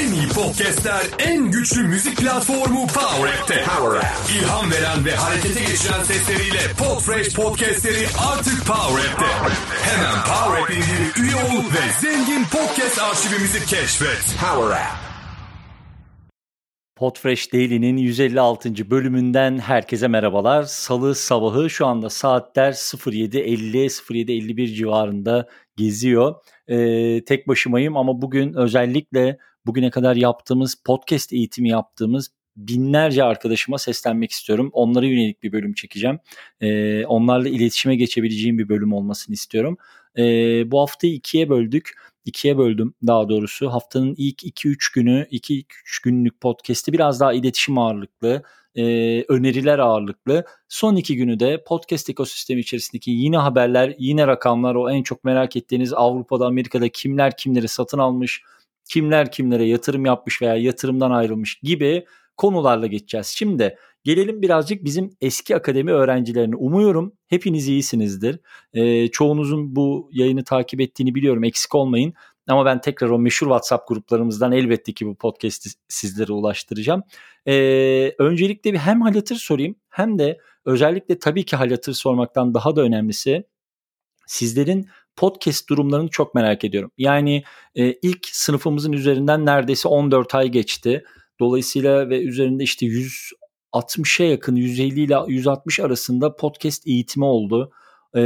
En iyi podcastler, en güçlü müzik platformu Power App'te. Power App. İlham veren ve harekete geçiren sesleriyle Podfresh podcastleri artık Power App'te. Hemen Power App üye ol ve zengin podcast arşivimizi keşfet. Power App. Podfresh Daily'nin 156. bölümünden herkese merhabalar. Salı sabahı şu anda saatler 07.50-07.51 civarında geziyor. Ee, tek başımayım ama bugün özellikle bugüne kadar yaptığımız podcast eğitimi yaptığımız binlerce arkadaşıma seslenmek istiyorum. Onlara yönelik bir bölüm çekeceğim. Ee, onlarla iletişime geçebileceğim bir bölüm olmasını istiyorum. Ee, bu haftayı ikiye böldük ikiye böldüm daha doğrusu. Haftanın ilk 2-3 günü, 2-3 günlük podcast'i biraz daha iletişim ağırlıklı, e, öneriler ağırlıklı. Son iki günü de podcast ekosistemi içerisindeki yine haberler, yine rakamlar, o en çok merak ettiğiniz Avrupa'da, Amerika'da kimler kimleri satın almış, kimler kimlere yatırım yapmış veya yatırımdan ayrılmış gibi konularla geçeceğiz. Şimdi gelelim birazcık bizim eski akademi öğrencilerine. Umuyorum hepiniz iyisinizdir. Ee, çoğunuzun bu yayını takip ettiğini biliyorum eksik olmayın. Ama ben tekrar o meşhur WhatsApp gruplarımızdan elbette ki bu podcast'i sizlere ulaştıracağım. Ee, öncelikle bir hem hal sorayım hem de özellikle tabii ki hal sormaktan daha da önemlisi sizlerin podcast durumlarını çok merak ediyorum. Yani e, ilk sınıfımızın üzerinden neredeyse 14 ay geçti. Dolayısıyla ve üzerinde işte 160'a yakın 150 ile 160 arasında podcast eğitimi oldu. E,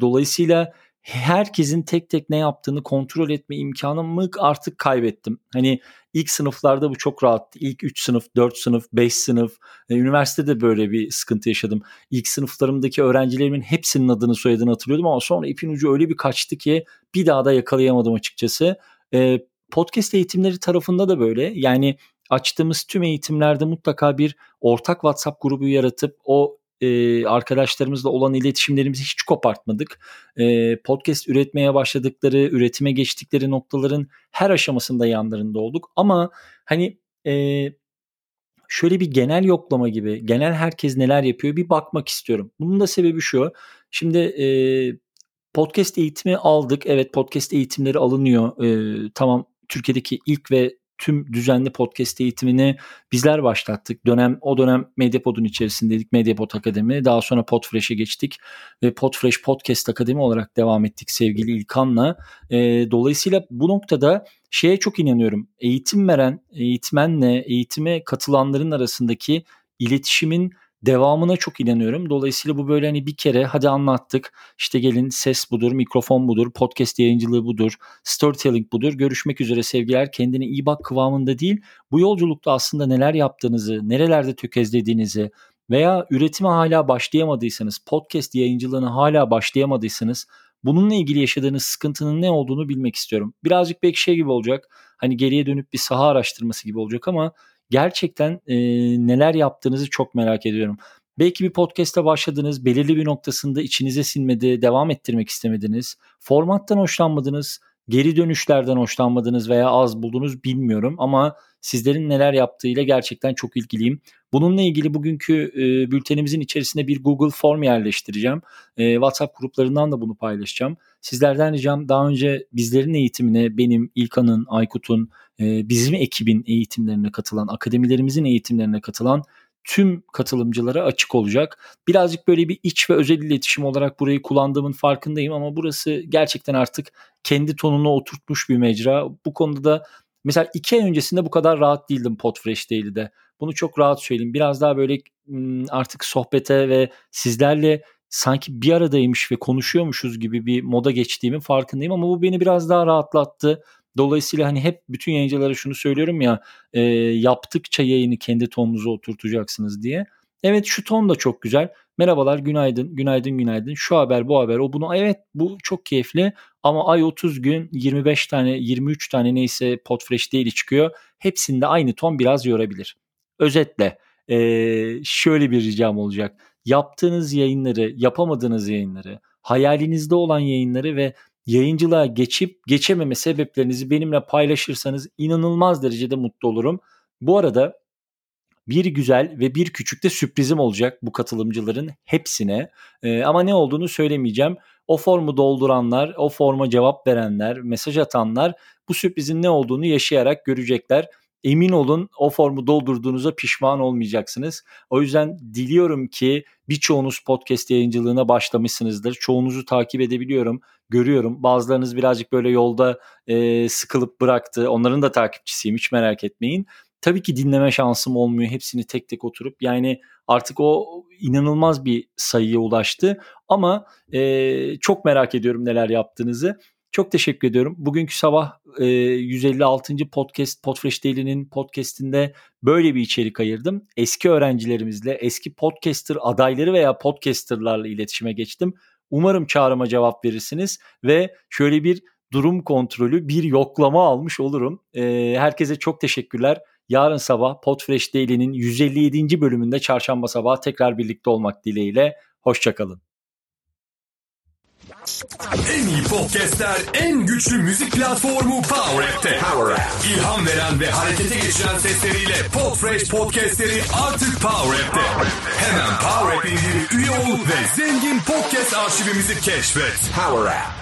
dolayısıyla herkesin tek tek ne yaptığını kontrol etme imkanımı artık kaybettim. Hani ilk sınıflarda bu çok rahattı. İlk 3 sınıf, 4 sınıf, 5 sınıf. E, üniversitede böyle bir sıkıntı yaşadım. İlk sınıflarımdaki öğrencilerimin hepsinin adını soyadını hatırlıyordum ama sonra ipin ucu öyle bir kaçtı ki bir daha da yakalayamadım açıkçası. E, podcast eğitimleri tarafında da böyle. Yani açtığımız tüm eğitimlerde mutlaka bir ortak WhatsApp grubu yaratıp o e, arkadaşlarımızla olan iletişimlerimizi hiç kopartmadık. E, podcast üretmeye başladıkları, üretime geçtikleri noktaların her aşamasında yanlarında olduk. Ama hani e, şöyle bir genel yoklama gibi, genel herkes neler yapıyor bir bakmak istiyorum. Bunun da sebebi şu. Şimdi e, podcast eğitimi aldık. Evet podcast eğitimleri alınıyor. E, tamam Türkiye'deki ilk ve tüm düzenli podcast eğitimini bizler başlattık. Dönem o dönem Medyapod'un içerisindeydik. Medyapod Akademi. Daha sonra Podfresh'e geçtik ve Podfresh Podcast Akademi olarak devam ettik sevgili İlkan'la. E, dolayısıyla bu noktada şeye çok inanıyorum. Eğitim veren eğitmenle eğitime katılanların arasındaki iletişimin devamına çok inanıyorum. Dolayısıyla bu böyle hani bir kere hadi anlattık. İşte gelin ses budur, mikrofon budur, podcast yayıncılığı budur, storytelling budur. Görüşmek üzere sevgiler. Kendine iyi bak kıvamında değil. Bu yolculukta aslında neler yaptığınızı, nerelerde tökezlediğinizi veya üretime hala başlayamadıysanız, podcast yayıncılığını hala başlayamadıysanız bununla ilgili yaşadığınız sıkıntının ne olduğunu bilmek istiyorum. Birazcık belki şey gibi olacak. Hani geriye dönüp bir saha araştırması gibi olacak ama gerçekten e, neler yaptığınızı çok merak ediyorum. Belki bir podcast'e başladınız, belirli bir noktasında içinize sinmedi, devam ettirmek istemediniz, formattan hoşlanmadınız, geri dönüşlerden hoşlanmadınız veya az buldunuz bilmiyorum ama sizlerin neler yaptığıyla gerçekten çok ilgiliyim. Bununla ilgili bugünkü e, bültenimizin içerisine bir Google Form yerleştireceğim. E, WhatsApp gruplarından da bunu paylaşacağım. Sizlerden ricam daha önce bizlerin eğitimine benim, İlkan'ın, Aykut'un, e, bizim ekibin eğitimlerine katılan, akademilerimizin eğitimlerine katılan tüm katılımcılara açık olacak. Birazcık böyle bir iç ve özel iletişim olarak burayı kullandığımın farkındayım ama burası gerçekten artık kendi tonuna oturtmuş bir mecra. Bu konuda da mesela iki ay öncesinde bu kadar rahat değildim Podfresh Daily'de. Bunu çok rahat söyleyeyim. Biraz daha böyle artık sohbete ve sizlerle sanki bir aradaymış ve konuşuyormuşuz gibi bir moda geçtiğimin farkındayım ama bu beni biraz daha rahatlattı. Dolayısıyla hani hep bütün yayıncılara şunu söylüyorum ya e, yaptıkça yayını kendi tonunuza oturtacaksınız diye. Evet şu ton da çok güzel. Merhabalar, günaydın, günaydın, günaydın. Şu haber, bu haber, o bunu. Evet bu çok keyifli ama ay 30 gün 25 tane, 23 tane neyse Podfresh değil çıkıyor. Hepsinde aynı ton biraz yorabilir. Özetle e, şöyle bir ricam olacak. Yaptığınız yayınları, yapamadığınız yayınları, hayalinizde olan yayınları ve yayıncılığa geçip geçememe sebeplerinizi benimle paylaşırsanız inanılmaz derecede mutlu olurum. Bu arada bir güzel ve bir küçük de sürprizim olacak bu katılımcıların hepsine. Ee, ama ne olduğunu söylemeyeceğim. O formu dolduranlar, o forma cevap verenler, mesaj atanlar bu sürprizin ne olduğunu yaşayarak görecekler. Emin olun o formu doldurduğunuza pişman olmayacaksınız. O yüzden diliyorum ki birçoğunuz podcast yayıncılığına başlamışsınızdır. Çoğunuzu takip edebiliyorum, görüyorum. Bazılarınız birazcık böyle yolda e, sıkılıp bıraktı. Onların da takipçisiyim hiç merak etmeyin. Tabii ki dinleme şansım olmuyor. Hepsini tek tek oturup yani artık o inanılmaz bir sayıya ulaştı. Ama e, çok merak ediyorum neler yaptığınızı. Çok teşekkür ediyorum. Bugünkü sabah e, 156. podcast Podfresh Daily'nin podcastinde böyle bir içerik ayırdım. Eski öğrencilerimizle, eski podcaster adayları veya podcasterlarla iletişime geçtim. Umarım çağrıma cevap verirsiniz ve şöyle bir durum kontrolü, bir yoklama almış olurum. E, herkese çok teşekkürler. Yarın sabah Podfresh Daily'nin 157. bölümünde çarşamba sabahı tekrar birlikte olmak dileğiyle. Hoşçakalın. En iyi podcastler, en güçlü müzik platformu Power App'te. Power App. İlham veren ve harekete geçiren sesleriyle Podfresh podcastleri artık Power App'te. Hemen Power App indir, üye ol ve zengin podcast arşivimizi keşfet. Power App.